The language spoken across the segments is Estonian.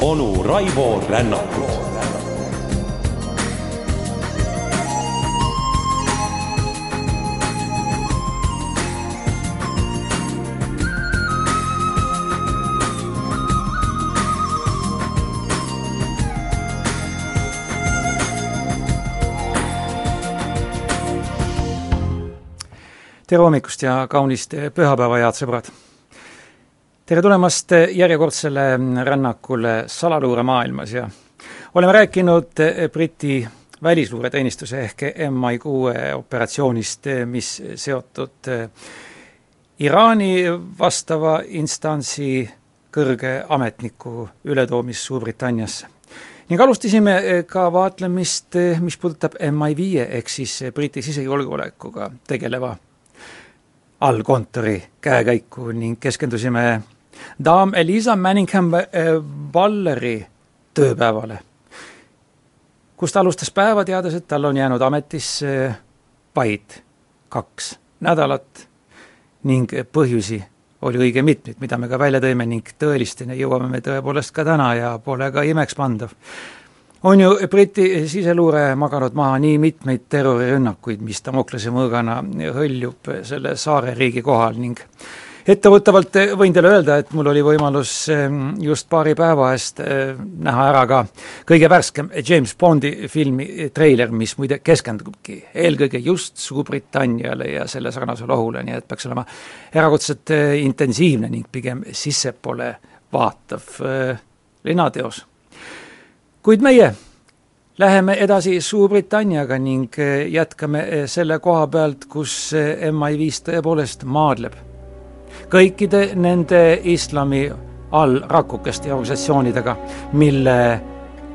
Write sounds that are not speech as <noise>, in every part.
onu Raivo Rännakut tere hommikust ja kaunist pühapäeva, head sõbrad! tere tulemast järjekordsele rännakule salaluure maailmas ja oleme rääkinud Briti välisluureteenistuse ehk MI6 operatsioonist, mis seotud Iraani vastava instantsi kõrge ametniku ületoomis Suurbritanniasse. ning alustasime ka vaatlemist, mis puudutab MI5 ehk siis Briti sisejulgeolekuga tegeleva allkontori käekäiku ning keskendusime daam Elisa Manningham Valleri äh, tööpäevale, kus ta alustas päeva, teades, et tal on jäänud ametisse vaid kaks nädalat ning põhjusi oli õige mitmeid, mida me ka välja tõime ning tõelisteni jõuame me tõepoolest ka täna ja pole ka imekspandav on ju Briti siseluure maganud maha nii mitmeid terrorirünnakuid, mis Damoklese mõõgana hõljub selle saareriigi kohal ning ettevõttavalt võin teile öelda, et mul oli võimalus just paari päeva eest näha ära ka kõige värskem James Bondi filmi treiler, mis muide keskendubki eelkõige just Suurbritanniale ja selle sarnasele ohule, nii et peaks olema erakordselt intensiivne ning pigem sissepoole vaatav linnateos kuid meie läheme edasi Suurbritanniaga ning eh, jätkame eh, selle koha pealt, kus eh, MI5 tõepoolest maadleb. kõikide nende islami allrakukeste ja organisatsioonidega, mille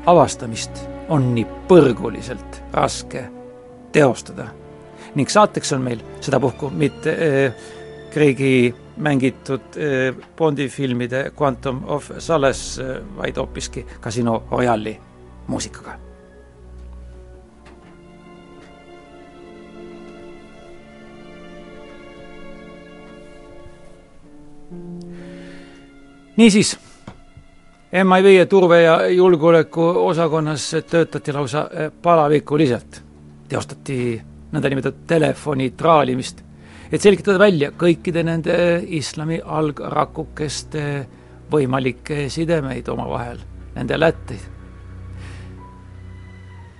avastamist on nii põrguliselt raske teostada. ning saateks on meil sedapuhku mitte Kreegi mängitud eh, Bondi filmide Quantum of Solace, eh, vaid hoopiski Casino Royale'i muusikaga. niisiis, MI5 turve- ja julgeolekuosakonnas töötati lausa eh, palavikuliselt, teostati nõndanimetatud telefoni traalimist et selgitada välja kõikide nende islami algrakukeste võimalikke sidemeid omavahel, nende lätteid.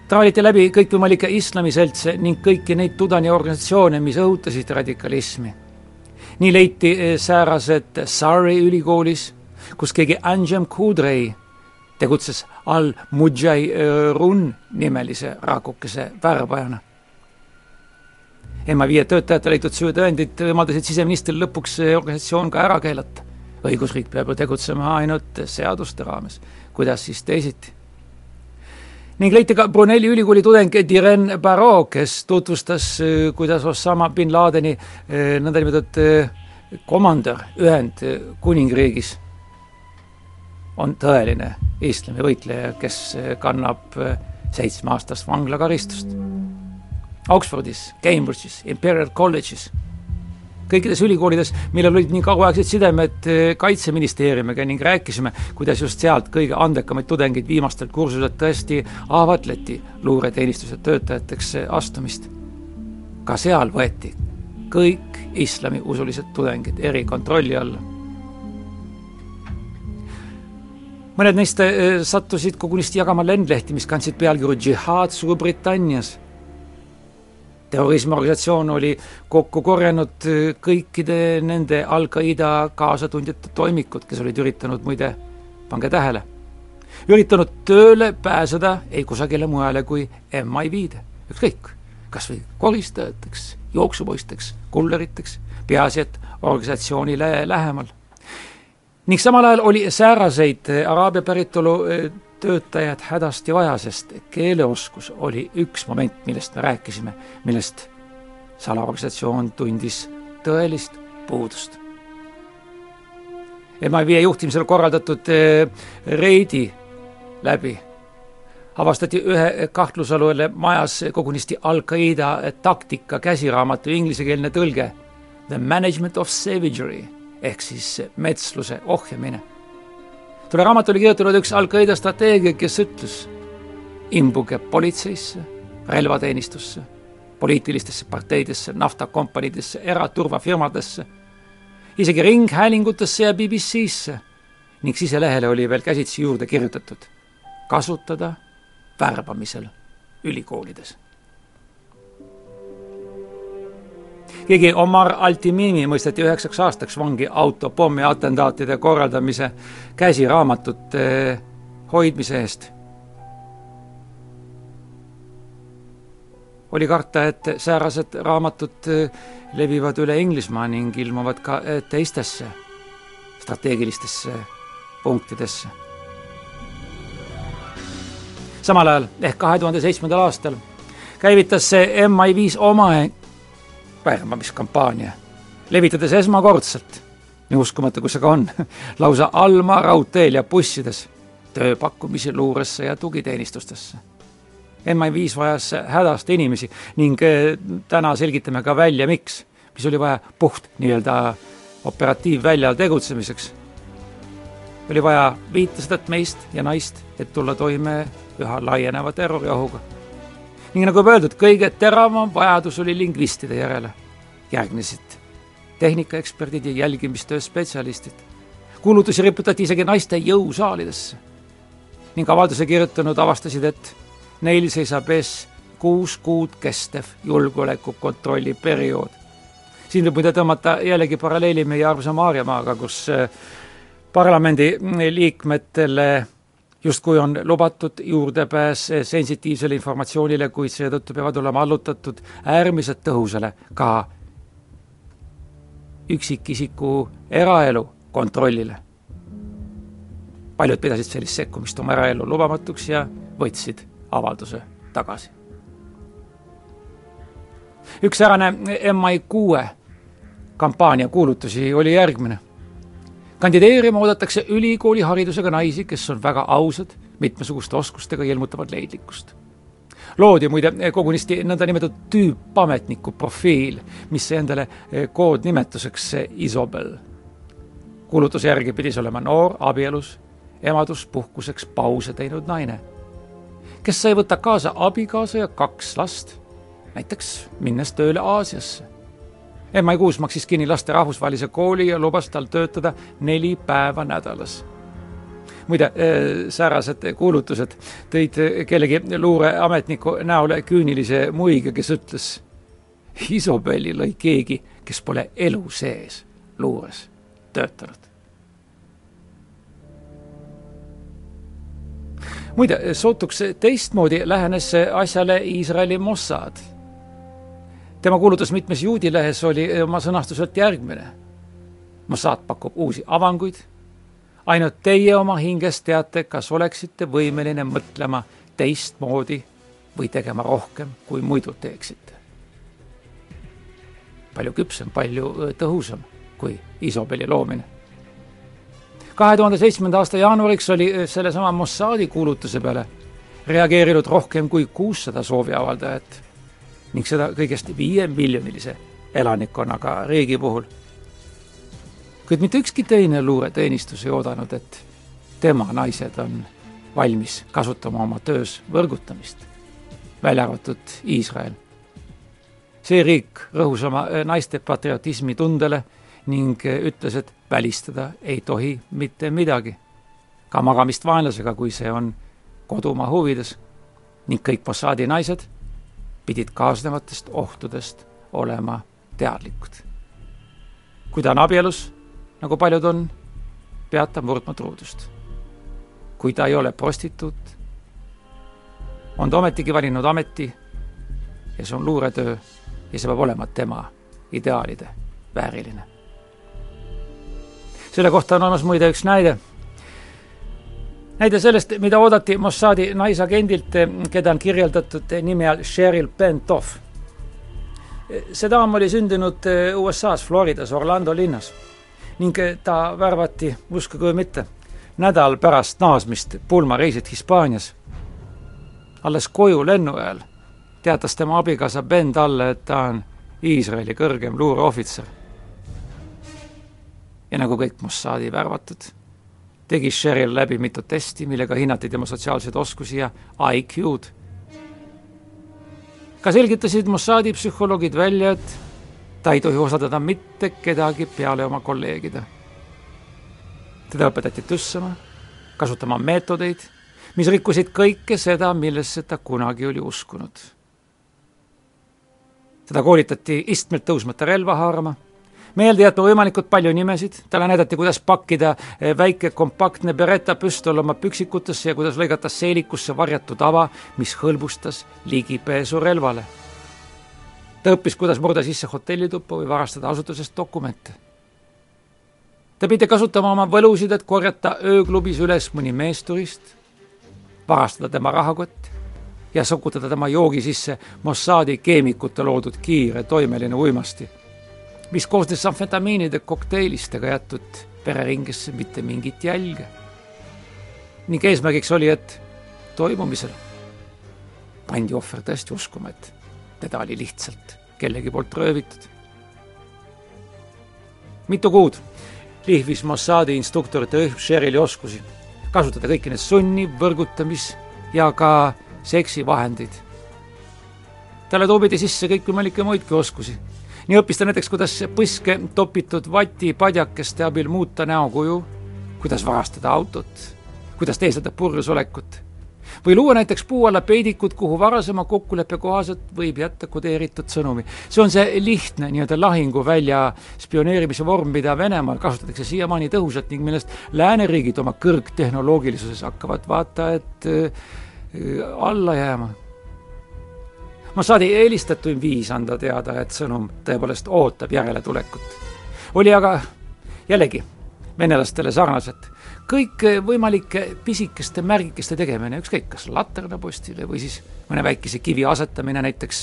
traaliti läbi kõikvõimalikke islamiseltse ning kõiki neid tudani organisatsioone, mis õhutasid radikalismi. nii leiti eh, säärased Surrey ülikoolis, kus keegi Anjem Kudrei tegutses al-Mujahirun nimelise rakukese värbajana MI5 töötajate leitud süütõendid võimaldasid siseministril lõpuks organisatsioon ka ära keelata. õigusriik peab ju tegutsema ainult seaduste raames, kuidas siis teisiti. ning leiti ka Brunelli ülikooli tudeng Diren Barrault, kes tutvustas, kuidas Osama bin Ladeni eh, nõndanimetatud eh, komandör Ühendkuningriigis on tõeline islami võitleja, kes kannab eh, seitsmeaastast vanglakaristust Oxfordis, Cambridge'is, Imperial College'is, kõikides ülikoolides, millel olid nii kauaaegsed sidemed eh, Kaitseministeeriumiga ning rääkisime, kuidas just sealt kõige andekamaid tudengeid viimastel kursusel tõesti ahvatleti luureteenistuse töötajateks astumist. ka seal võeti kõik islamiusulised tudengid erikontrolli alla. mõned neist eh, sattusid kogunisti jagama lendlehti, mis kandsid pealkirju Džihaad Suurbritannias terrorismiorganisatsioon oli kokku korjanud äh, kõikide nende Al-Qaeda kaasatundjate toimikud, kes olid üritanud muide, pange tähele, üritanud tööle pääseda ei kusagile mujale kui MI5-de, ükskõik, kas või koristajateks, jooksupoisteks, kulleriteks, peaasi, et organisatsioonile lähemal. ning samal ajal oli sääraseid äh, Araabia päritolu äh, töötajad hädasti vaja, sest keeleoskus oli üks moment, millest me rääkisime, millest salaorganisatsioon tundis tõelist puudust. MI5 juhtimisel korraldatud eh, reidi läbi avastati ühe kahtlusalule majas kogunisti Al-Qaeda taktika käsiraamatu inglisekeelne tõlge The management of savagery ehk siis metsluse ohjamine. Tolle raamatu oli kirjutanud üks Al-Qaeda strateegia, kes ütles, imbuge politseisse, relvateenistusse, poliitilistesse parteidesse, naftakompaniidesse, eraturvafirmadesse, isegi ringhäälingutesse ja BBC-sse ning siselehele oli veel käsitsi juurde kirjutatud kasutada värbamisel ülikoolides. Keegi Omar Altimimi mõisteti üheksaks aastaks vangi autopommi atentaatide korraldamise käsiraamatute hoidmise eest. oli karta, et säärased raamatud levivad üle Inglismaa ning ilmuvad ka teistesse strateegilistesse punktidesse samal ajal ehk kahe tuhande seitsmendal aastal käivitas see MI5 oma värbamiskampaania, levitades esmakordselt, nii uskumatu kui see ka on, <laughs> lausa Alma raudteel ja bussides tööpakkumisi luuresse ja tugiteenistustesse. MI5 vajas hädasti inimesi ning eh, täna selgitame ka välja, miks, mis oli vaja puht nii-öelda operatiivväljal tegutsemiseks. oli vaja viitesadat meist ja naist, et tulla toime üha laieneva terroriohuga. Ning nagu juba öeldud, kõige teravam vajadus oli lingvistide järele. järgnesid tehnikaeksperdid ja jälgimistöö spetsialistid. kuulutusi riputati isegi naiste jõusaalidesse. ning avalduse kirjutanud avastasid, et neil seisab ees kuus kuud kestev julgeolekukontrolli periood. siin võib muide tõmmata jällegi paralleeli meie armsa Maarjamaaga, kus eh, parlamendi liikmetele justkui on lubatud juurdepääs sensitiivsele informatsioonile, kuid seetõttu peavad olema allutatud äärmiselt tõhusale ka üksikisiku eraelu kontrollile. paljud pidasid sellist sekkumist oma eraellu lubamatuks ja võtsid avalduse tagasi. üks säärane MI kuue kampaania kuulutusi oli järgmine kandideerima oodatakse ülikooliharidusega naisi, kes on väga ausad, mitmesuguste oskustega ja ilmutavad leidlikkust. loodi muide kogunisti nõndanimetatud tüüpametniku profiil, mis sai endale eh, koodnimetuseks Isobel. kuulutuse järgi pidi see olema noor, abielus, emaduspuhkuseks pause teinud naine, kes sai võtta kaasa abikaasa ja kaks last, näiteks minnes tööle Aasiasse MI6 maksis kinni laste rahvusvahelise kooli ja lubas tal töötada neli päeva nädalas. Muide, äh, säärased kuulutused. Tõid kellegi luureametniku näole küünilise muiga, kes ütles, Isobeli lõi keegi, kes pole elu sees luures töötanud. muide, sootuks teistmoodi lähenes asjale Iisraeli Mossad tema kuulutus mitmes juudi lehes oli oma sõnastuselt järgmine. Mossad pakub uusi avanguid, ainult teie oma hinges teate, kas oleksite võimeline mõtlema teistmoodi või tegema rohkem, kui muidu teeksite. palju küpsem, palju tõhusam kui Isobeli loomine. kahe tuhande seitsmenda aasta jaanuariks oli sellesama Mossadi kuulutuse peale reageerinud rohkem kui kuussada sooviavaldajat ning seda kõigest viiemiljonilise elanikkonnaga riigi puhul. kuid mitte ükski teine luureteenistus ei oodanud, et tema naised on valmis kasutama oma töös võrgutamist, välja arvatud Iisrael. see riik rõhus oma naiste patriotismi tundele ning ütles, et välistada ei tohi mitte midagi, ka magamist vaenlasega, kui see on kodumaa huvides ning kõik Mossadi naised pidid kaasnevatest ohtudest olema teadlikud. kui ta on abielus, nagu paljud on, peab ta murdma truudust. kui ta ei ole prostituut, on ta ometigi valinud ameti ja see on luuretöö ja see peab olema tema ideaalide vääriline. selle kohta on olemas muide üks näide näide sellest, mida oodati Mossadi naisagendilt, keda on kirjeldatud nime all Cheryl Pentoff. see daam oli sündinud USA-s Floridas, Orlando linnas ning ta värvati, uskuge või mitte, nädal pärast naasmist pulmareisilt Hispaanias. alles koju lennu ajal teatas tema abikaasa Ben talle, et ta on Iisraeli kõrgem luureohvitser. ja nagu kõik Mossadi värvatud, tegi Sheryl läbi mitu testi, millega hinnati tema sotsiaalseid oskusi ja IQ-d. ka selgitasid Mossadi psühholoogid välja, et ta ei tohi osaldada mitte kedagi peale oma kolleegide. teda õpetati tüssama, kasutama meetodeid, mis rikkusid kõike seda, millesse ta kunagi oli uskunud teda koolitati istmelt tõusmata relva haarama, meelde jätma võimalikult palju nimesid, talle näidati, kuidas pakkida eh, väike kompaktne Beretta püstol oma püksikutesse ja kuidas lõigata seelikusse varjatud ava, mis hõlbustas ligipääsu relvale. ta õppis, kuidas murda sisse hotellituppa või varastada asutusest dokumente. ta pidi kasutama oma võlusid, et korjata ööklubis üles mõni meesturist, varastada tema rahakott ja sokutada tema joogi sisse Mossadi keemikute loodud kiire toimeline uimasti, mis koosnes amfetamiinide kokteilist ega jätud vereringesse mitte mingit jälge. ning eesmärgiks oli, et toimumisel pandi ohver tõesti uskuma, et teda oli lihtsalt kellegi poolt röövitud. mitu kuud lihvis Mossadi instruktorite Sherili oskusi kasutada kõiki neid sunni, võrgutamis ja ka seksivahendid. talle toobiti sisse kõikvõimalikke muidki oskusi. Nii õppis ta näiteks, kuidas põske topitud vatipadjakeste abil muuta näokuju, kuidas varastada autot, kuidas teeselda purjus olekut või luua näiteks puu alla peidikut, kuhu varasema kokkuleppe kohaselt võib jätta kodeeritud sõnumi. see on see lihtne nii-öelda lahinguvälja spioneerimise vorm, mida Venemaal kasutatakse siiamaani tõhusalt ning millest lääneriigid oma kõrgtehnoloogilisuses hakkavad vaata et alla jääma. Mossadi eelistatuim viis anda teada, et sõnum tõepoolest ootab järeltulekut, oli aga jällegi venelastele sarnaselt kõikvõimalike pisikeste märgikeste tegemine, ükskõik kas laternapostile või siis mõne väikese kivi asetamine näiteks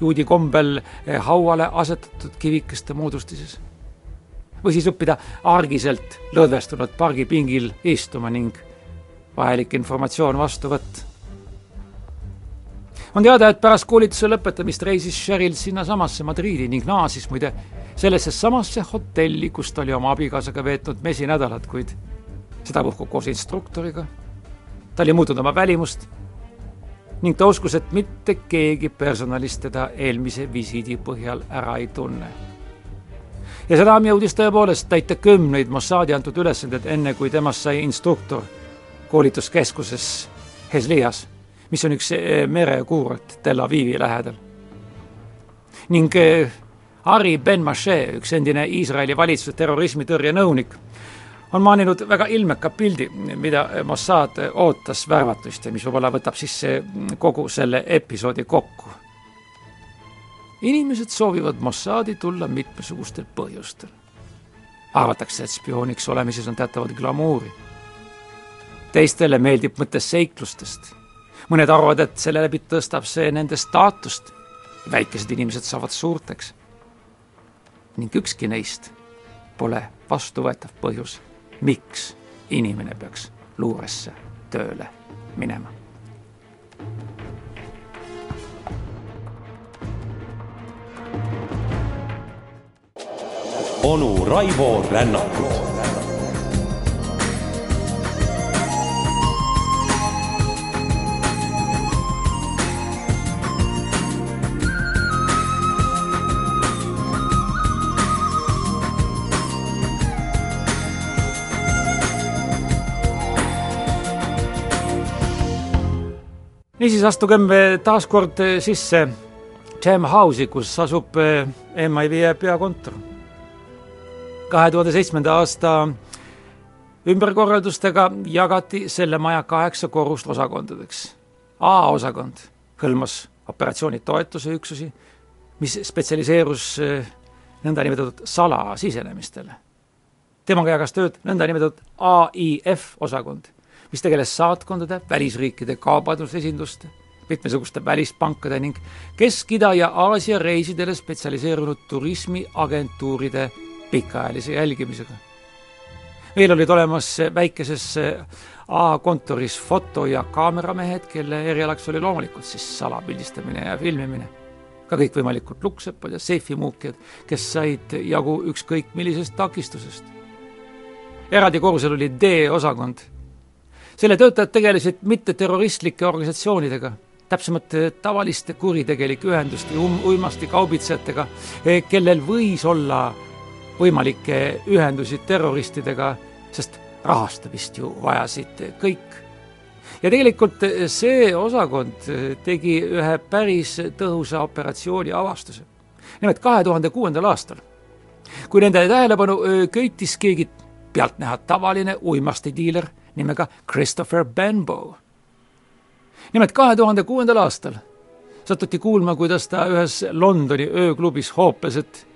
juudi kombel hauale asetatud kivikeste moodustises. või siis õppida argiselt lõdvestunud pargipingil istuma ning vajalik informatsioon vastu võtta on teada, et pärast koolituse lõpetamist reisis Cheryl sinnasamasse Madriidi ning naasis muide sellesse samasse hotelli, kus ta oli oma abikaasaga veetnud mesinädalat, kuid sedapuhku koos instruktoriga. ta oli muutnud oma välimust ning ta uskus, et mitte keegi personalist teda eelmise visiidi põhjal ära ei tunne. ja seda jõudis tõepoolest täita kümneid Mossadi antud ülesandeid, enne kui temast sai instruktor koolituskeskuses Hezlias mis on üks eh, merekuurort Tel Avivi lähedal. ning eh, Ari Ben-Mashe, üks endine Iisraeli valitsuse terrorismitõrje nõunik, on maaninud väga ilmeka pildi, mida Mossad ootas värvatust ja mis võib-olla võtab siis kogu selle episoodi kokku. inimesed soovivad Mossadi tulla mitmesugustel põhjustel. arvatakse, et spiooniks olemises on teatavat glamuuri. teistele meeldib mõte seiklustest mõned arvavad, et selle läbi tõstab see nende staatust. väikesed inimesed saavad suurteks. ning ükski neist pole vastuvõetav põhjus, miks inimene peaks luuresse tööle minema. onu Raivo Rännakut niisiis astugem taas kord sisse Jam House'i, kus asub eh, MIV peakontor. kahe tuhande seitsmenda aasta ümberkorraldustega jagati selle maja kaheksa korrust osakondadeks. A-osakond hõlmas operatsioonitoetuse üksusi, mis spetsialiseerus eh, nõndanimetatud salasisenemistele. temaga jagas tööd nõndanimetatud AIF osakond mis tegeles saatkondade, välisriikide kaubandusesinduste, mitmesuguste välispankade ning Kesk-Ida ja Aasia reisidele spetsialiseerunud turismiagentuuride pikaajalise jälgimisega. veel olid olemas väikeses A-kontoris foto- ja kaameramehed, kelle erialaks oli loomulikult siis salapildistamine ja filmimine. ka kõikvõimalikud lukksepad ja seifimuukijad, kes said jagu ükskõik millisest takistusest. eraldi korrusel oli D-osakond. Selle töötajad tegelesid mitteterroristlike organisatsioonidega täpsemalt tavaliste kuritegelike ühenduste um,, uimastikaubitsejatega, kellel võis olla võimalikke ühendusi terroristidega, sest rahastamist ju vajasid kõik. ja tegelikult see osakond tegi ühe päris tõhusa operatsiooni avastuse. nimelt kahe tuhande kuuendal aastal, kui nende tähelepanu köitis keegi pealtnäha tavaline uimastidiiler nimega Christopher Benbow. nimelt kahe tuhande kuuendal aastal satuti kuulma, kuidas ta ühes Londoni ööklubis hoopes, et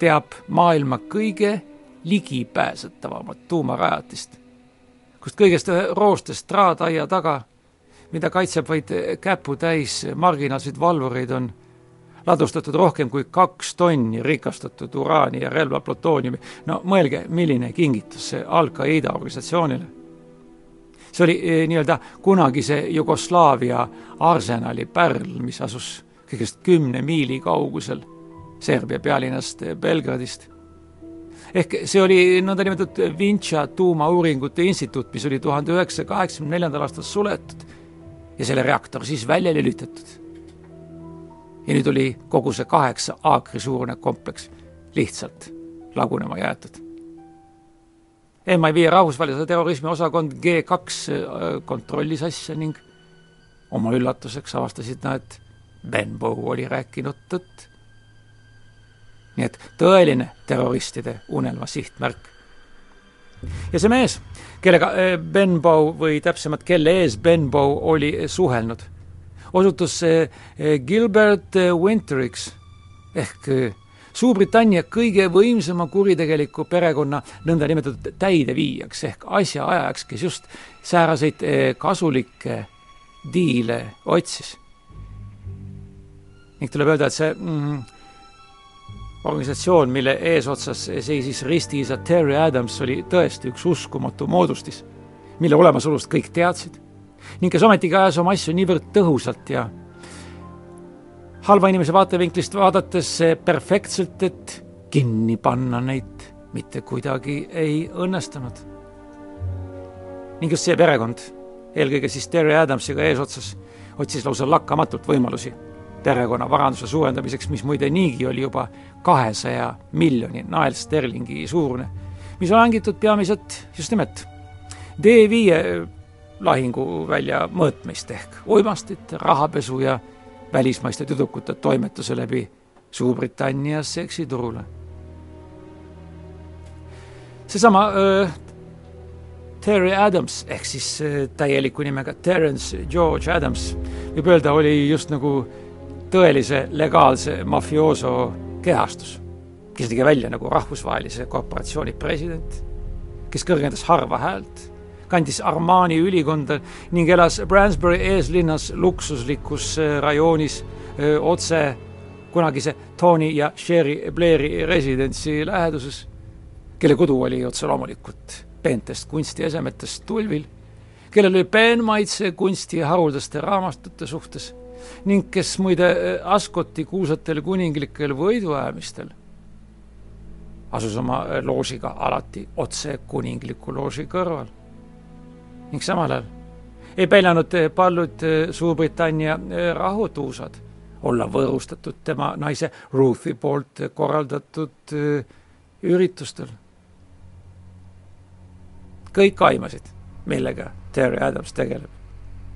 teab maailma kõige ligipääsetavamat tuumarajatist, kust kõigest roostest traataia taga, mida kaitseb vaid käputäis marginaalseid valvureid, on ladustatud rohkem kui kaks tonni rikastatud uraani ja relva plutooniumi. no mõelge, milline kingitus see Al-Qaeda organisatsioonile. See oli eh, nii-öelda kunagise Jugoslaavia arsenali pärl, mis asus kõigest kümne miili kaugusel Serbia pealinnast Belgradist ehk see oli nõndanimetatud Vincha tuumauuringute instituut, mis oli tuhande üheksasaja kaheksakümne neljandal aastal suletud ja selle reaktor siis välja lülitatud. ja nüüd oli kogu see kaheksa aakri suurune kompleks lihtsalt lagunema jäetud. MI5 rahvusvahelise terrorismi osakond G2 äh, kontrollis asja ning oma üllatuseks avastasid nad, Benbow oli rääkinud tõtt nii et tõeline terroristide unelma sihtmärk. ja see mees, kellega eh, Benbow või täpsemalt, kelle ees Benbow oli suhelnud, osutus eh, Gilbert Winteriks ehk eh, Suurbritannia kõige võimsama kuritegeliku perekonna nõndanimetatud täideviijaks ehk asjaajajaks, kes just sääraseid kasulikke diile otsis. ning tuleb öelda, et see mm, organisatsioon, mille eesotsas seisis ristiisa Terry Adams, oli tõesti üks uskumatu moodustis, mille olemasolust kõik teadsid ning kes ometigi ajas oma asju niivõrd tõhusalt ja halva inimese vaatevinklist vaadates perfektselt, et kinni panna neid mitte kuidagi ei õnnestunud. ning just see perekond, eelkõige siis Terry Adamsiga eesotsas, otsis lausa lakkamatult võimalusi perekonna varanduse suurendamiseks, mis muide niigi oli juba kahesaja miljoni naelsterlingi suurune, mis on hangitud peamiselt just nimelt D5 lahinguvälja mõõtmist ehk uimastit, rahapesu ja välismaiste tüdrukute toimetuse läbi Suurbritannia seksiturule. seesama äh, Terry Adams ehk siis äh, täieliku nimega Terence George Adams võib öelda, oli just nagu tõelise legaalse mafiooso kehastus, kes tegi välja nagu rahvusvahelise korporatsiooni president, kes kõrgendas harva häält, kandis Armani ülikonda ning elas Bransbury eeslinnas luksuslikus äh, rajoonis äh, otse kunagise Tony ja Sherry Blairi residentsi läheduses, kelle kodu oli otse loomulikult peentest kunstiesemetest tulvil, kellel oli peenmaitse kunsti haruldaste raamatute suhtes ning kes muide äh, Ascoti kuulsatel kuninglikel võiduajamistel asus oma loožiga alati otse kuningliku looži kõrval. Ning samal ajal ei peljanud äh, paljud Suurbritannia rahutuusad olla võõrustatud tema naise Ruthi poolt korraldatud üritustel. kõik aimasid, millega Terry Adams tegeleb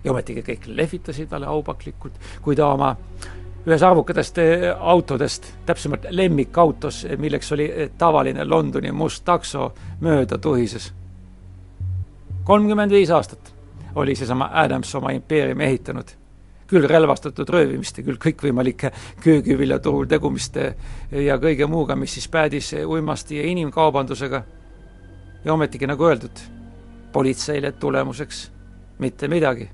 ja ometigi kõik lehvitasid talle aupaklikult, kui ta oma ühes arvukatest eh, autodest, täpsemalt lemmikautos, eh, milleks oli eh, tavaline Londoni must takso, mööda tuhises. Kolmkümmend viis aastat oli seesama Adams oma impeeriumi ehitanud, küll relvastatud röövimiste, küll kõikvõimalike köögiviljaturul tegumiste ja kõige muuga, mis siis päädis uimasti ja inimkaubandusega. ja ometigi, nagu öeldud, politseile tulemuseks mitte midagi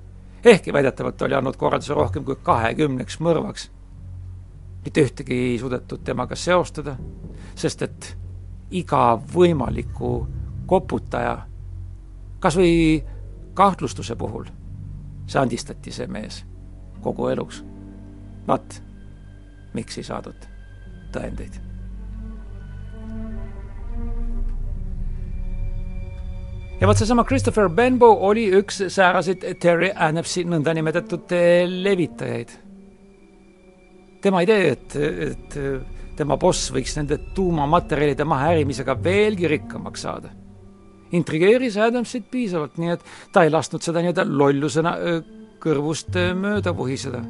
ehkki väidetavalt oli andnud korralduse rohkem kui kahekümneks mõrvaks. mitte ühtegi ei suudetud temaga seostada, sest et iga võimaliku koputaja, kas või kahtlustuse puhul sandistati see mees kogu eluks. vaat, miks ei saadud tõendeid ja vot seesama Christopher Benbow oli üks sääraseid Terry Adamsi nõndanimetatud eh, levitajaid. tema idee, et, et tema boss võiks nende tuumamaterjalide mahaärimisega veelgi rikkamaks saada, intrigeeris Adamsit piisavalt, nii et ta ei lasknud seda nii-öelda lollusena kõrvust mööda vuhiseda.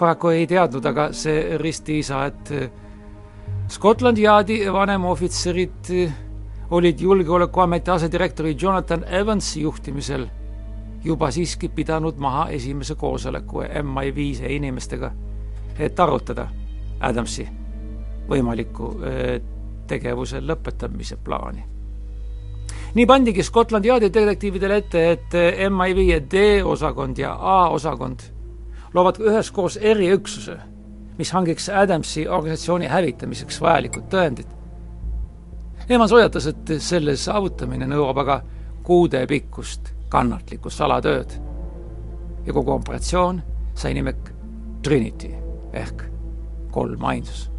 paraku ei teadnud aga see ristiisa, et Scotland Yardi vanemohvitserid olid Julgeolekuameti asedirektori Jonathan Evansi juhtimisel juba siiski pidanud maha esimese koosoleku MI5 inimestega, et arutada Adamsi võimaliku tegevuse lõpetamise plaani. nii pandigi Scotland Yardi detektiividele ette, et MI5 D-osakond ja A-osakond loovad üheskoos eriüksuse, mis hangiks Adamsi organisatsiooni hävitamiseks vajalikud tõendid Evans hoiatas, et selle saavutamine nõuab aga kuudepikkust kannatlikku salatööd. ja kogu operatsioon sai nime Trinity ehk kolmainsus.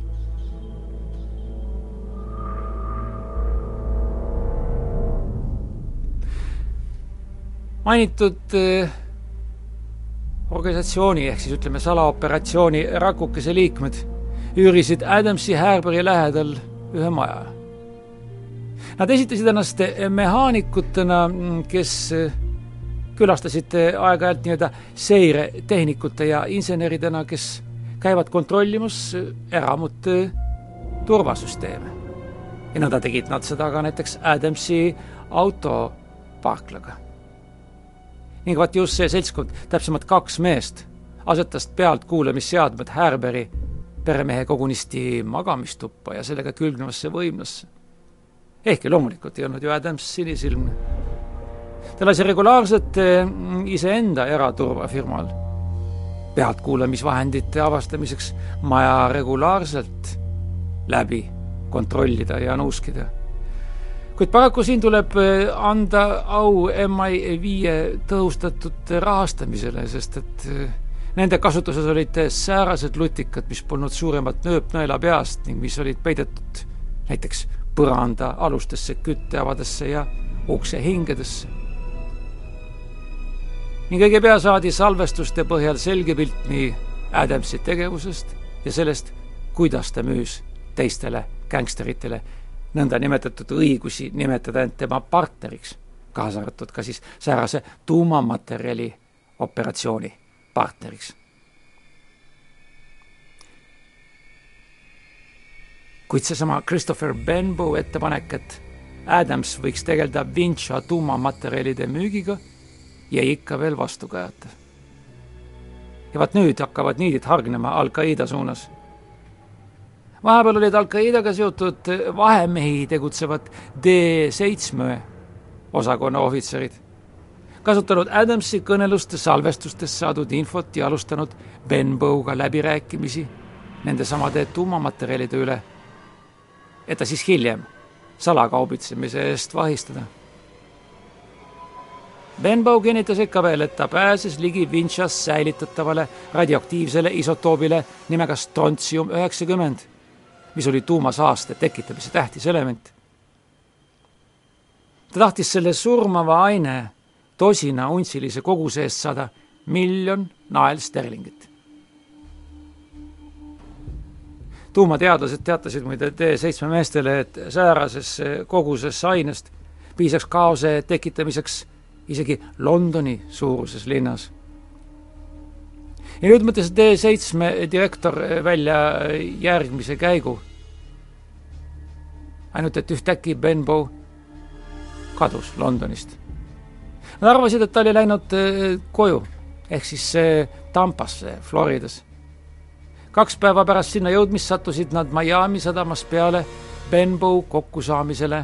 Mainitud eh, organisatsiooni ehk siis ütleme, salaoperatsiooni rakukese liikmed üürisid Adamsi Harbury lähedal ühe maja Nad esitasid ennast mehaanikutena, kes külastasid aeg-ajalt nii-öelda seiretehnikute ja inseneridena, kes käivad kontrollimas eramute turvasüsteeme. ja nõnda tegid nad seda ka näiteks Adamsi autoparklaga. Ning vaat just see seltskond, täpsemalt kaks meest, asetas pealtkuulamisseadmed Härberi peremehe kogunisti magamistuppa ja sellega külgnevasse võimlasse ehkki loomulikult ei olnud ju Adams sinisilmne. ta lasi regulaarselt eh, iseenda eraturvafirmal pealtkuulamisvahendite avastamiseks maja regulaarselt läbi kontrollida ja nuuskida. Kuid paraku siin tuleb eh, anda au MI5 tõhustatud rahastamisele, sest et eh, nende kasutuses olid säärased lutikad, mis polnud suuremat nööpnõela peast ning mis olid peidetud näiteks põranda alustesse, kütteavadesse ja ukse hingedesse. ning õige pea saadi salvestuste põhjal selge pilt nii Adamsi tegevusest ja sellest, kuidas ta müüs teistele gängsteritele nõndanimetatud õigusi nimetada end tema partneriks, kaasa arvatud ka siis säärase tuumamaterjali operatsiooni partneriks kuid seesama Christopher Benbow ettepanek, et Adams võiks tegeleda Vincha tuumamaterjalide müügiga, jäi ikka veel vastukajata. ja vaat nüüd hakkavad niidid hargnema Al-Qaeda suunas. Vahepeal olid Al-Qaedaga seotud vahemehi tegutsevad D7 osakonna ohvitserid, kasutanud Adamsi kõneluste salvestustest saadud infot ja alustanud Benbowga läbirääkimisi nendesamade tuumamaterjalide üle et ta siis hiljem salakaubitsemise eest vahistada. Benbow kinnitas ikka veel, et ta pääses ligi Vinchas säilitatavale radioaktiivsele isotoobile nimega strontsium üheksakümmend, mis oli tuumasaaste tekitamise tähtis element. ta tahtis selle surmava aine tosina untsilise koguse eest saada miljon nael sterlingit tuumateadlased teatasid muide T7 meestele, et säärases koguses ainest piisaks kaose tekitamiseks isegi Londoni suuruses linnas. Ja nüüd mõtles T7 direktor välja järgmise käigu. ainult et ühtäkki Benbow kadus Londonist. Nad arvasid, et ta oli läinud eh, koju ehk siis Tampasse Floridas kaks päeva pärast sinna jõudmist sattusid nad Miami sadamas peale Benbow kokkusaamisele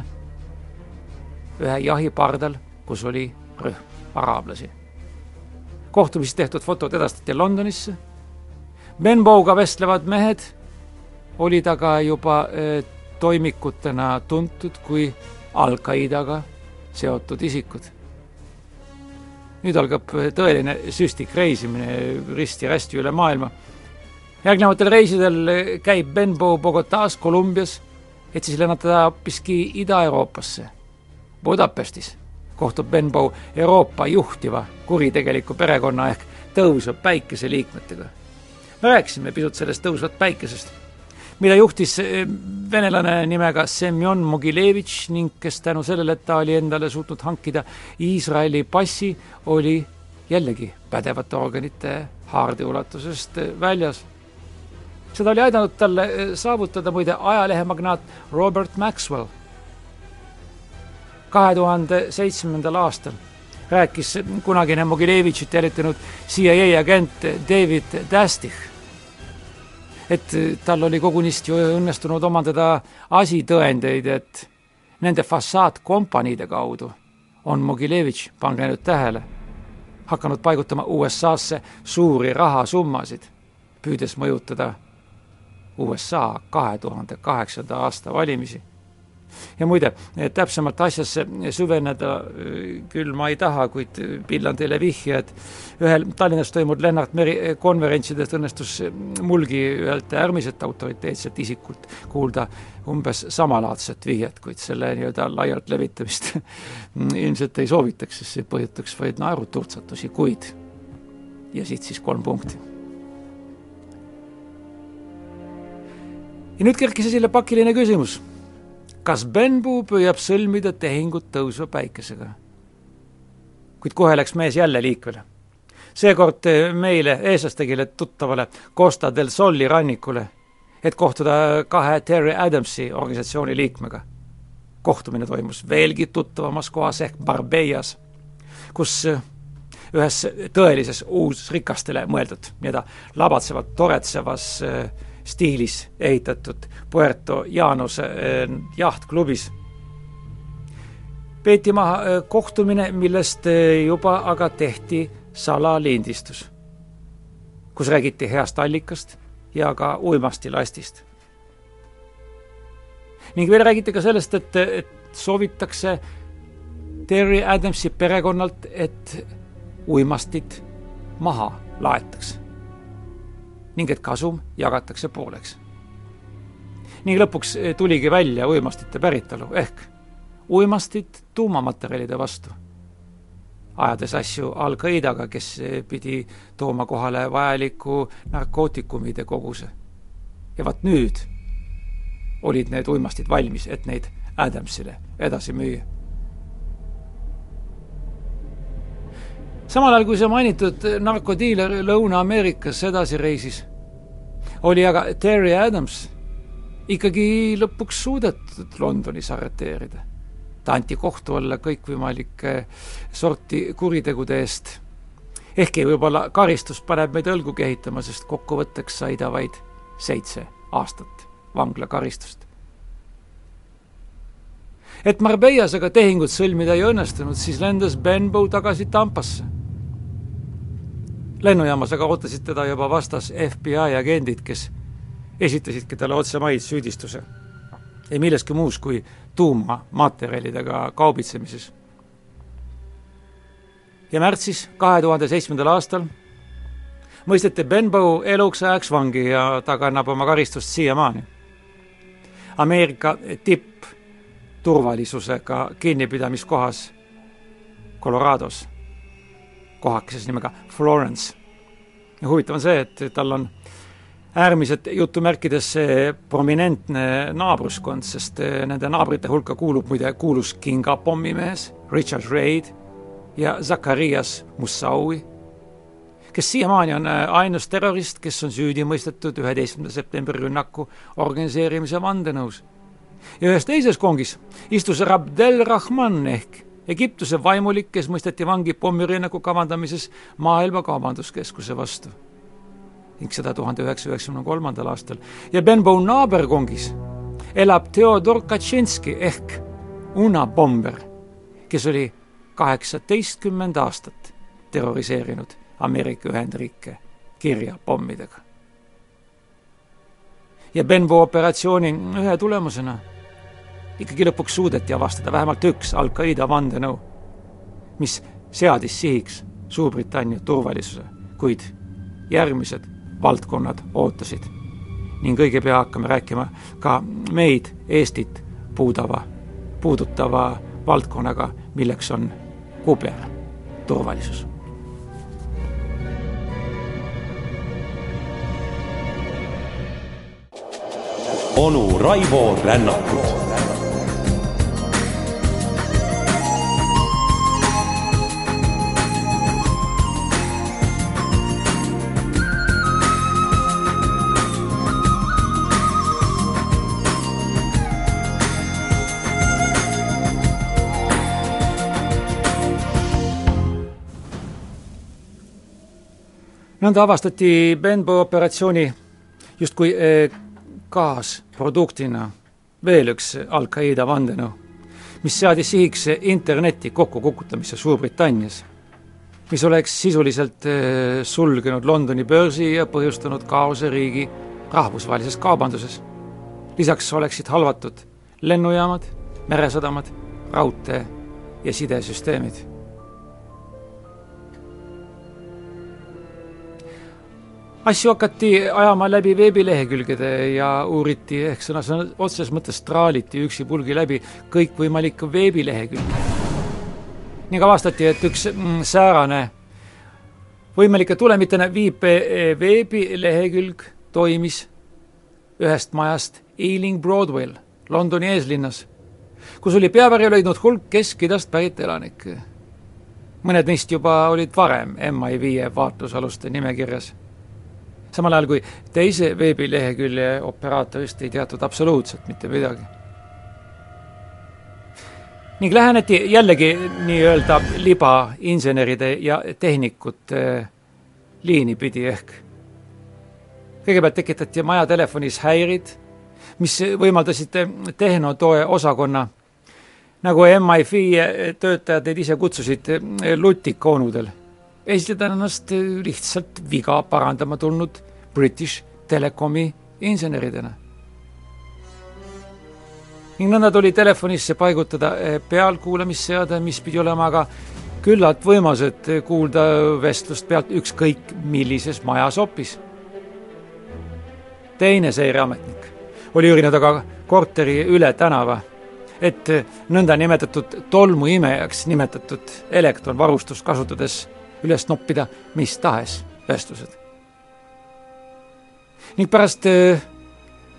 ühe jahipardal, kus oli rühm araablasi. Kohtumist tehtud fotod edastati Londonisse. Benbowga vestlevad mehed olid aga juba äh, toimikutena tuntud kui Al-Qaidaga seotud isikud. nüüd algab tõeline süstik reisimine risti-rästi üle maailma. järgnevatel reisidel käib Benbow Bogotas, Kolumbias, et siis lennata hoopiski Ida-Euroopasse, Budapestis kohtub Benbow Euroopa juhtiva kuritegeliku perekonna ehk tõusva päikese liikmetega. me rääkisime pisut sellest tõusvat päikesest, mida juhtis eh, venelane nimega Semjon Mogilevitš ning kes tänu sellele, et ta oli endale suutnud hankida Iisraeli passi, oli jällegi pädevate organite haardeulatusest eh, väljas. seda oli aidanud talle eh, saavutada muide ajalehemagnaat Robert Maxwell kahe tuhande seitsmendal aastal rääkis kunagine Mogilevitšit jälitanud CIA agent David Dastich, et tal oli kogunisti õnnestunud omandada asitõendeid, et nende fassaadkompaniide kaudu on Mogilevitš, pange nüüd tähele, hakanud paigutama USA-sse suuri rahasummasid, püüdes mõjutada USA kahe tuhande kaheksanda aasta valimisi ja muide, täpsemalt asjasse süveneda äh, küll ma ei taha, kuid pillan teile vihje, et ühel Tallinnas toimunud Lennart Meri konverentsidest õnnestus mulgi ühelt äärmiselt autoriteetselt isikult kuulda umbes samalaadset vihjet, kuid selle nii-öelda laialt levitamist <laughs> ilmselt ei soovitaks, sest see põhjustaks vaid naeruturtsatusi, kuid ja siit siis kolm punkti. Ja nüüd kerkis esile pakiline küsimus kas Benbu püüab sõlmida tehingut tõusva päikesega? kuid kohe läks mees jälle liikvele. seekord meile, eestlastele tuttavale Costa del Soli rannikule, et kohtuda kahe Terry Adamsi organisatsiooni liikmega. kohtumine toimus veelgi tuttavamas kohas ehk Barbeias, kus ühes tõelises uusrikastele mõeldud nii-öelda labatsevalt toretsevas stiilis ehitatud Puerto Januse eh, jahtklubis. peeti maha eh, kohtumine, millest eh, juba aga tehti salalindistus, kus räägiti heast allikast ja ka uimastilastist. ning veel räägiti ka sellest, et, et soovitakse Terry Adamsi perekonnalt, et uimastid maha laetaks ning et kasum jagatakse pooleks. Ning lõpuks eh, tuligi välja uimastite päritolu ehk uimastid tuumamaterjalide vastu, ajades asju Al-Qaidaga, kes eh, pidi tooma kohale vajaliku narkootikumide koguse. ja vaat nüüd olid need uimastid valmis, et neid Adamsile edasi müüa samal ajal, kui see mainitud narkodiiler Lõuna-Ameerikas edasi reisis, oli aga Terry Adams ikkagi lõpuks suudetud Londonis arreteerida. ta anti kohtu alla kõikvõimalike sorti kuritegude eest. ehkki võib-olla karistus paneb meid õlgu kehitama, sest kokkuvõtteks sai ta vaid seitse aastat vanglakaristust. et Marbeias aga tehingut sõlmida ei õnnestunud, siis lendas Benbow tagasi Tampasse lennujaamas aga ootasid teda juba vastas FBI agendid, kes esitasidki talle otse maid süüdistuse. ei milleski muus kui tuumamaterjalidega kaubitsemises. ja märtsis kahe tuhande seitsmendal aastal mõisteti Benbow eluks ajaks vangi ja ta kannab oma karistust siiamaani. Ameerika tippturvalisusega kinnipidamiskohas Colorados kohakeses nimega Florence. ja huvitav on see, et tal on äärmiselt jutumärkides see prominentne naabruskond, sest eh, nende naabrite hulka kuulub muide kuulus Kinga pommimees Richard Reid ja Zacharias Moussaoui, kes siiamaani on eh, ainus terrorist, kes on süüdi mõistetud üheteistkümnenda septembri rünnaku organiseerimise vandenõus. ja ühes teises kongis istus Abdel Rahman ehk Egiptuse vaimulik, kes mõisteti vangi pommirünnaku kavandamises Maailma Kaubanduskeskuse vastu ning seda tuhande üheksasaja üheksakümne kolmandal aastal. ja Benbow naaberkongis elab Theodor Kaczynski ehk Una Bomber, kes oli kaheksateistkümmend aastat terroriseerinud Ameerika Ühendriike kirjapommidega. ja Benbow operatsiooni ühe tulemusena ikkagi lõpuks suudeti avastada vähemalt üks Al-Qaeda vandenõu, mis seadis sihiks Suurbritannia turvalisuse, kuid järgmised valdkonnad ootasid. ning õige pea hakkame rääkima ka meid, Eestit puudava, puudutava valdkonnaga, milleks on küberturvalisus onu Raivo Rännakut nõnda avastati Benbow operatsiooni justkui eh, kaasproduktina veel üks Al-Qaeda vandenõu, mis seadis sihiks interneti kokkukukutamise Suurbritannias, mis oleks sisuliselt eh, sulgenud Londoni börsi ja põhjustanud kaose riigi rahvusvahelises kaubanduses. lisaks oleksid halvatud lennujaamad, meresadamad, raudtee ja sidesüsteemid asju hakati ajama läbi veebilehekülgede ja uuriti ehk sõna, sõna otseses mõttes traaliti üksipulgi läbi kõikvõimalikke veebilehekülgi. ning avastati, et üks mm, säärane võimalike tulemitena viipe veebilehekülg toimis ühest majast Ealing Broadway'l, Londoni eeslinnas, kus oli peavarju leidnud hulk Kesk-Idast pärit elanikke. mõned neist juba olid varem MI5 vaatlusaluste nimekirjas samal ajal kui teise veebilehekülje operaatorist ei teatud absoluutselt mitte midagi. ning läheneti jällegi nii-öelda libainseneride ja tehnikute liini pidi ehk. kõigepealt tekitati maja telefonis häirid, mis võimaldasid tehnotoe osakonna. nagu MI5 töötajad neid ise kutsusid, lutikoonudel. esitada ennast lihtsalt viga parandama tulnud British Telecomi inseneridena. ning nõnda tuli telefonisse paigutada eh, pealkuulamisseade, mis pidi olema aga küllalt võimas, et kuulda vestlust pealt ükskõik millises majas hoopis. teine seireametnik oli üürinud aga korteri üle tänava, et nõndanimetatud tolmuimejaks nimetatud elektronvarustust kasutades üles noppida mis tahes vestlused. Ning pärast äh,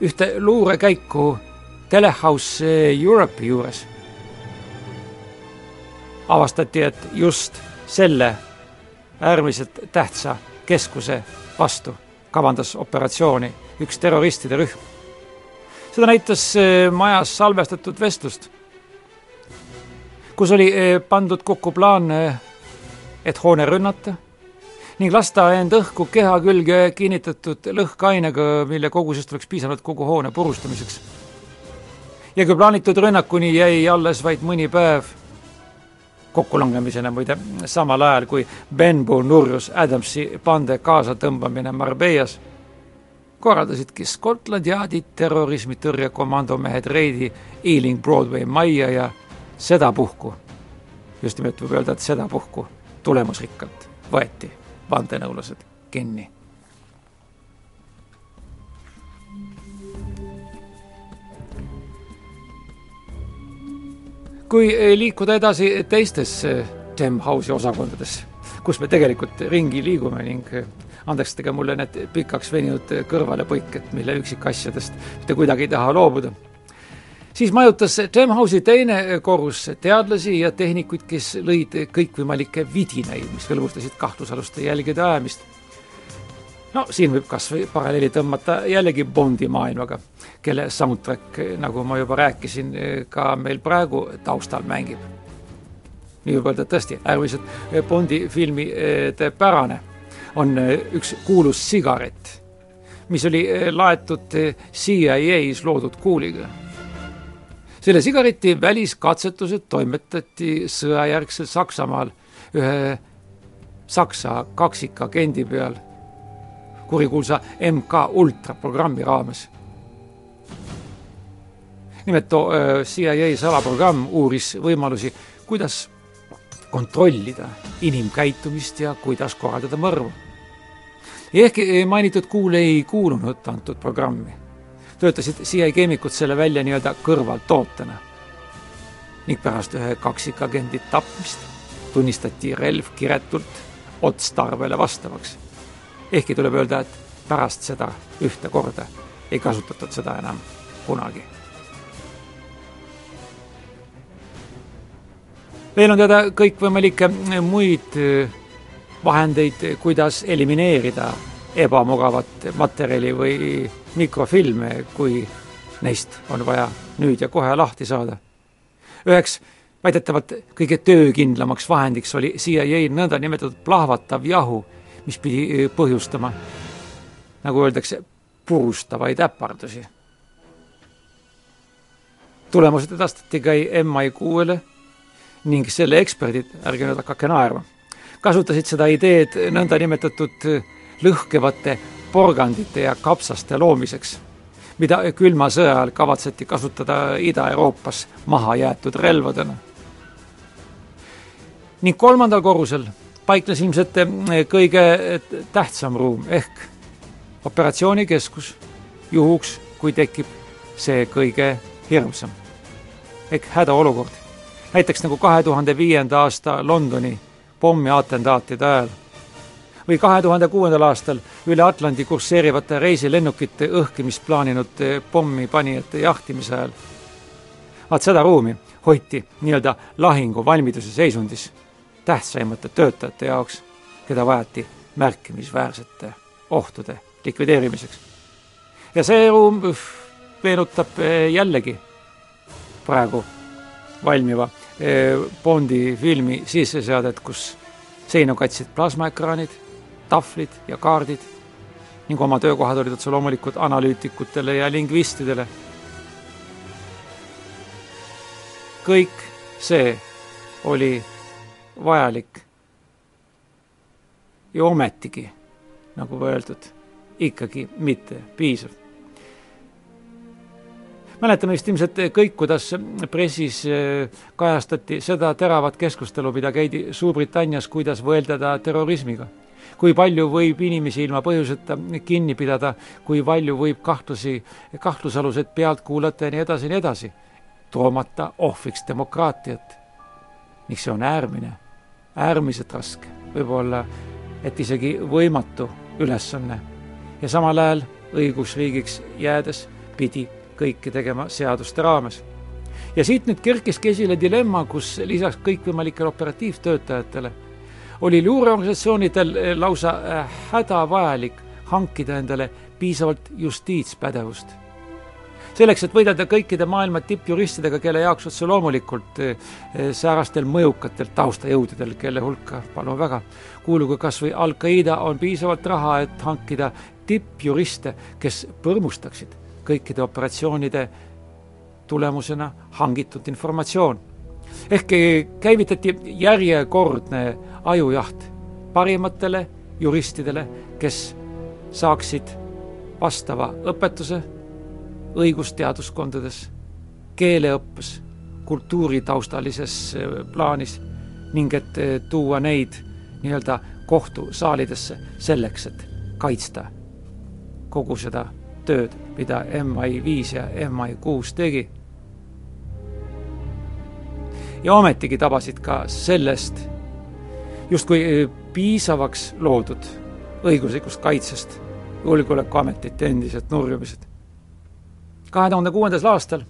ühte luurekäiku Telehouse Europe'i juures avastati, et just selle äärmiselt tähtsa keskuse vastu kavandas operatsiooni üks terroristide rühm. seda näitas äh, majas salvestatud vestlust, kus oli äh, pandud kokku plaan et hoone rünnata ning lasta end õhku keha külge kinnitatud lõhkeainega, mille kogusest oleks piisanud kogu hoone purustamiseks. ja kui plaanitud rünnakuni jäi alles vaid mõni päev, kokkulangemisena muide, samal ajal kui Benbow nurjus Adamsi pande kaasatõmbamine Marbeias, korraldasidki Scotland Yardi terrorismitõrjekomando mehed reidi Ealing Broadway majja ja sedapuhku, just nimelt võib öelda, et sedapuhku tulemusrikkalt võeti vandenõulased kinni. kui liikuda edasi teistes Dem House'i osakondades, kus me tegelikult ringi liigume ning andestage mulle need pikaks veninud kõrvalepõiked, mille üksikasjadest mitte kuidagi ei taha loobuda siis majutas Demhausi teine korrus teadlasi ja tehnikuid, kes lõid kõikvõimalikke vidinaid, mis hõlbustasid kahtlusaluste jälgede ajamist. no siin võib kas või paralleeli tõmmata jällegi Bondi maailmaga, kelle soundtrack, nagu ma juba rääkisin, ka meil praegu taustal mängib. nii võib öelda tõesti, äärmiselt Bondi filmide pärane on üks kuulus sigaret, mis oli laetud CIA-s loodud kuuliga selle sigareti väliskatsetused toimetati sõjajärgsel Saksamaal ühe Saksa kaksikagendi peal kurikuulsa MK Ultra programmi raames. nimelt CIA salaprogramm uuris võimalusi, kuidas kontrollida inimkäitumist ja kuidas korraldada mõrvu. ehkki mainitud kuul ei kuulunud antud programmi, töötasid CIA keemikud selle välja nii-öelda kõrvaltootena ning pärast ühe kaksikagendi tapmist tunnistati relv kiretult otstarbele vastavaks. ehkki tuleb öelda, et pärast seda ühte korda ei kasutatud seda enam kunagi meil on teada kõikvõimalikke muid äh, vahendeid, kuidas elimineerida ebamugavat materjali või mikrofilme, kui neist on vaja nüüd ja kohe lahti saada. üheks väidetavalt kõige töökindlamaks vahendiks oli CIA nõndanimetatud plahvatav jahu, mis pidi äh, põhjustama, nagu öeldakse, purustavaid äpardusi. tulemused edastati ka MI6-le ning selle eksperdid, ärge nüüd hakake naerma, kasutasid seda ideed nõndanimetatud lõhkevate porgandite ja kapsaste loomiseks, mida külma sõja ajal kavatseti kasutada Ida-Euroopas maha jäetud relvadena. ning kolmandal korrusel paiknes ilmselt kõige tähtsam ruum ehk operatsioonikeskus, juhuks, kui tekib see kõige hirmsam ehk hädaolukord näiteks nagu kahe tuhande viienda aasta Londoni pommiatentaatide ajal või kahe tuhande kuuendal aastal üle Atlandi kursseerivate reisilennukite õhkimist plaaninud pommipanijate jahtimise ajal. vaat seda ruumi hoiti nii-öelda lahinguvalmiduse seisundis tähtsaimate töötajate jaoks, keda vajati märkimisväärsete ohtude likvideerimiseks. ja see ruum meenutab eh, jällegi praegu valmiva eh, Bondi filmi sisseseadet, kus seina katsid plasmaekraanid, tahvlid ja kaardid ning oma töökohad olid otse loomulikult analüütikutele ja lingvistidele. kõik see oli vajalik ja ometigi, nagu öeldud, ikkagi mitte piisav mäletame vist ilmselt kõik, kuidas pressis eh, kajastati seda teravat keskustelu, mida käidi Suurbritannias, kuidas võeldada terrorismiga. Kui palju võib inimesi ilma põhjuseta kinni pidada, kui palju võib kahtlusi, kahtlusalused pealt kuulata ja nii edasi ja nii edasi, toomata ohvriks demokraatiat. ning see on äärmine, äärmiselt raske, võib-olla et isegi võimatu ülesanne ja samal ajal õigusriigiks jäädes pidi kõike tegema seaduste raames. ja siit nüüd kerkiski esile dilemma, kus lisaks kõikvõimalikele operatiivtöötajatele oli luureorganisatsioonidel eh, lausa eh, hädavajalik hankida endale piisavalt justiitspädevust. selleks, et võidelda kõikide maailma tippjuristidega, kelle jaoks otse loomulikult eh, säärastel mõjukatel taustajõududel, kelle hulka, palun väga, kuulugu kas või Al-Qaeda, on piisavalt raha, et hankida tippjuriste, kes põrmustaksid kõikide operatsioonide tulemusena hangitud informatsioon. ehk käivitati järjekordne ajujaht parimatele juristidele, kes saaksid vastava õpetuse õigusteaduskondades, keeleõppes, kultuuritaustalises äh, plaanis ning et äh, tuua neid nii-öelda kohtusaalidesse selleks, et kaitsta kogu seda tööd, mida MI5 ja MI6 tegi. ja ometigi tabasid ka sellest justkui eh, piisavaks loodud õiguslikust kaitsest julgeolekuametite endised nurjumised. kahe tuhande kuuendal aastal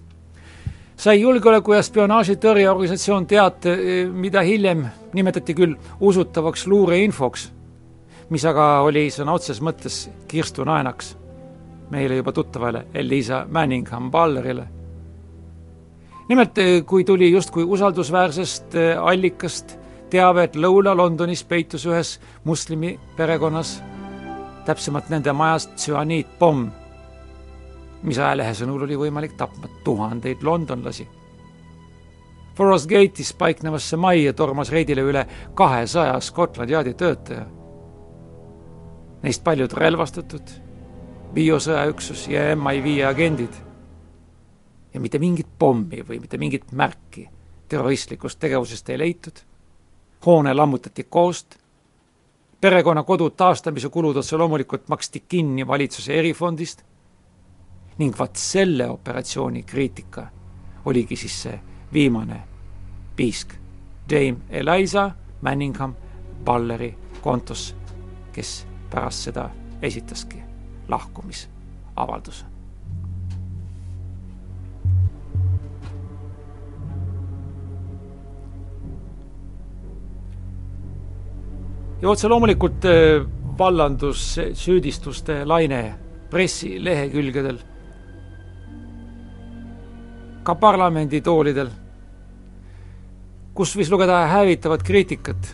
sai julgeoleku ja spionaažitõrjeorganisatsioon teate, eh, mida hiljem nimetati küll usutavaks luureinfoks, mis aga oli sõna otseses mõttes kirstunaenaks meile juba tuttavale Elisa Manningham-Ballerile. nimelt, eh, kui tuli justkui usaldusväärsest allikast teave, et Lõuna-Londonis peitus ühes moslemi perekonnas, täpsemalt nende majas tsüaniitpomm, mis ajalehe sõnul oli võimalik tapma tuhandeid londonlasi. Forest Gate'is paiknevasse majja tormas reidile üle kahesaja Scotland Yardi töötaja. Neist paljud relvastatud biosõjaüksus ja MI5 agendid. ja mitte mingit pommi või mitte mingit märki terroristlikust tegevusest ei leitud, hoone lammutati koost, perekonna kodu taastamise kulud otse loomulikult maksti kinni valitsuse erifondist. ning vaat selle operatsiooni kriitika oligi siis see viimane piisk. Dame Eliza Manningham Balleri kontos, kes pärast seda esitaski lahkumisavalduse. Ja otse loomulikult äh, vallandus süüdistuste laine pressilehekülgedel, ka parlamenditoolidel, kus võis lugeda hävitavat kriitikat,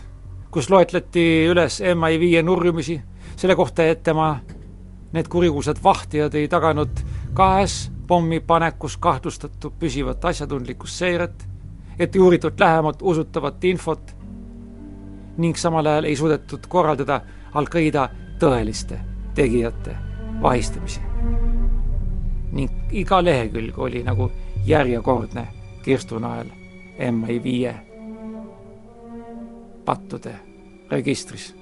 kus loetleti üles MI5 nurjumisi selle kohta, et tema need kurikuulsad vahtijad ei taganud kahes pommipanekus kahtlustatu püsivat asjatundlikkust seiret, et ei uuritud lähemalt usutavat infot ning samal ajal ei suudetud korraldada Al-Qaeda tõeliste tegijate vahistamisi. ning iga lehekülg oli nagu järjekordne kirstunael MI5 pattude registris.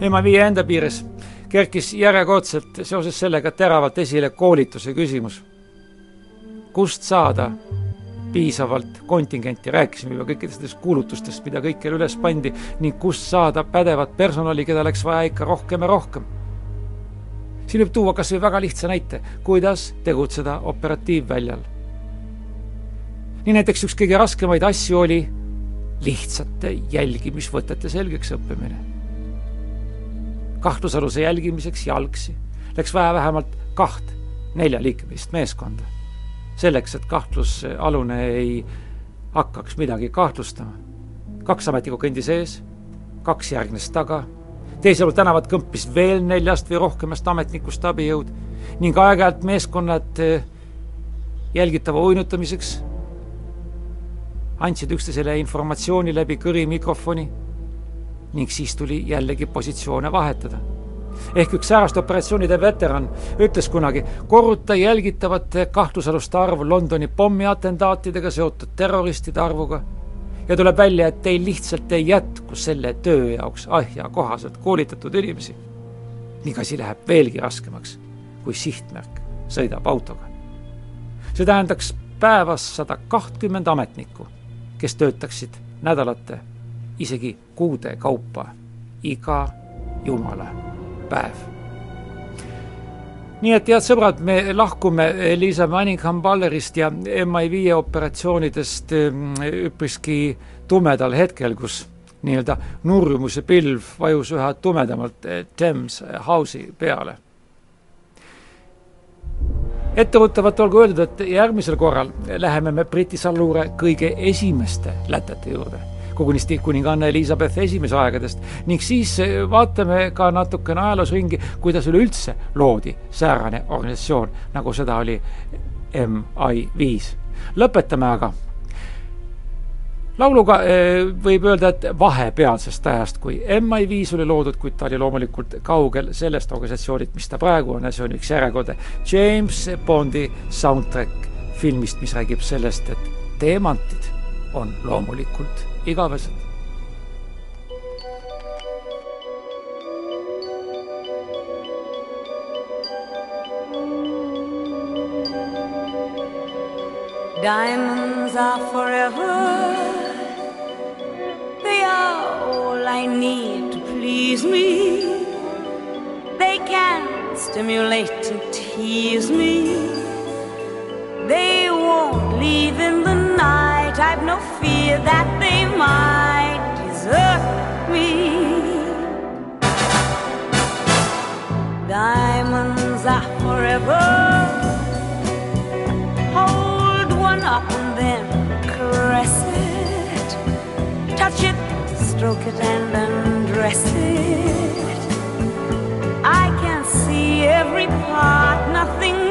MI5 enda piires kerkis järjekordselt seoses sellega teravalt esile koolituse küsimus. kust saada piisavalt kontingenti, rääkisime juba kõikidest nendest kuulutustest, mida kõikjal üles pandi, ning kust saada pädevat personali, keda oleks vaja ikka rohkem ja rohkem. siin võib tuua kas või väga lihtsa näite, kuidas tegutseda operatiivväljal. nii näiteks üks kõige raskemaid asju oli lihtsate jälgimisvõtete selgeks õppimine. kahtlusaluse jälgimiseks jalgsi läks vaja vähemalt kaht neljaliikmelist meeskonda selleks, et kahtlusalune ei hakkaks midagi kahtlustama. kaks ametnikku kõndis ees, kaks järgnes taga, teisel pool tänavat kõmpis veel neljast või rohkemast ametnikust abijõud ning aeg-ajalt meeskonnad eh, jälgitava uinutamiseks andsid üksteisele informatsiooni läbi kõrimikrofoni ning siis tuli jällegi positsioone vahetada ehk üks sääraste operatsioonide veteran ütles kunagi, korruta jälgitavate kahtlusaluste arv Londoni pommiatentaatidega seotud terroristide arvuga ja tuleb välja, et teil lihtsalt ei jätku selle töö jaoks asjakohaselt koolitatud inimesi. ning asi läheb veelgi raskemaks, kui sihtmärk sõidab autoga. see tähendaks päevas sada kahtkümmend ametnikku, kes töötaksid nädalate, isegi kuude kaupa iga jumala päev. nii et head sõbrad, me lahkume Liisa Manningham-Ballerist ja MI5 operatsioonidest mm, üpriski tumedal hetkel, kus nii-öelda nurjumuse pilv vajus üha tumedamalt Thames House'i peale etteruttavalt olgu öeldud, et järgmisel korral läheme me Briti salluure kõige esimeste lätete juurde kogunisti kuninganna Elizabeth esimese aegadest ning siis eh, vaatame ka natukene ajaloos ringi, kuidas üleüldse loodi säärane organisatsioon, nagu seda oli MI5. lõpetame aga lauluga eh, võib öelda, et vahepealsest ajast, kui MI5 oli loodud, kuid ta oli loomulikult kaugel sellest organisatsioonist, mis ta praegu on ja see on üks järjekordne James Bondi soundtrack filmist, mis räägib sellest, et teemantid on loomulikult igavesed. Diamonds are forever. They are all I need to please me. They can stimulate and tease me. No fear that they might desert me. Diamonds are forever. Hold one up and then caress it. Touch it, stroke it, and undress it. I can see every part, nothing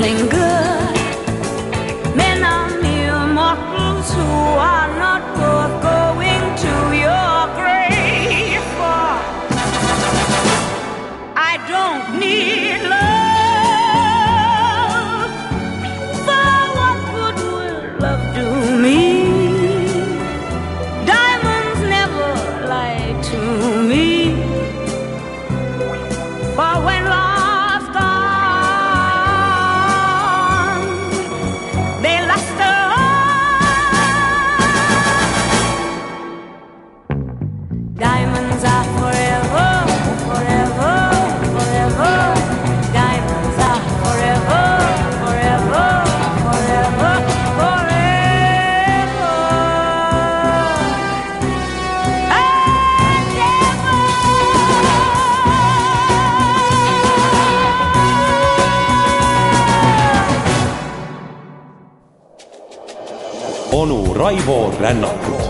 good. Raivo Rännakut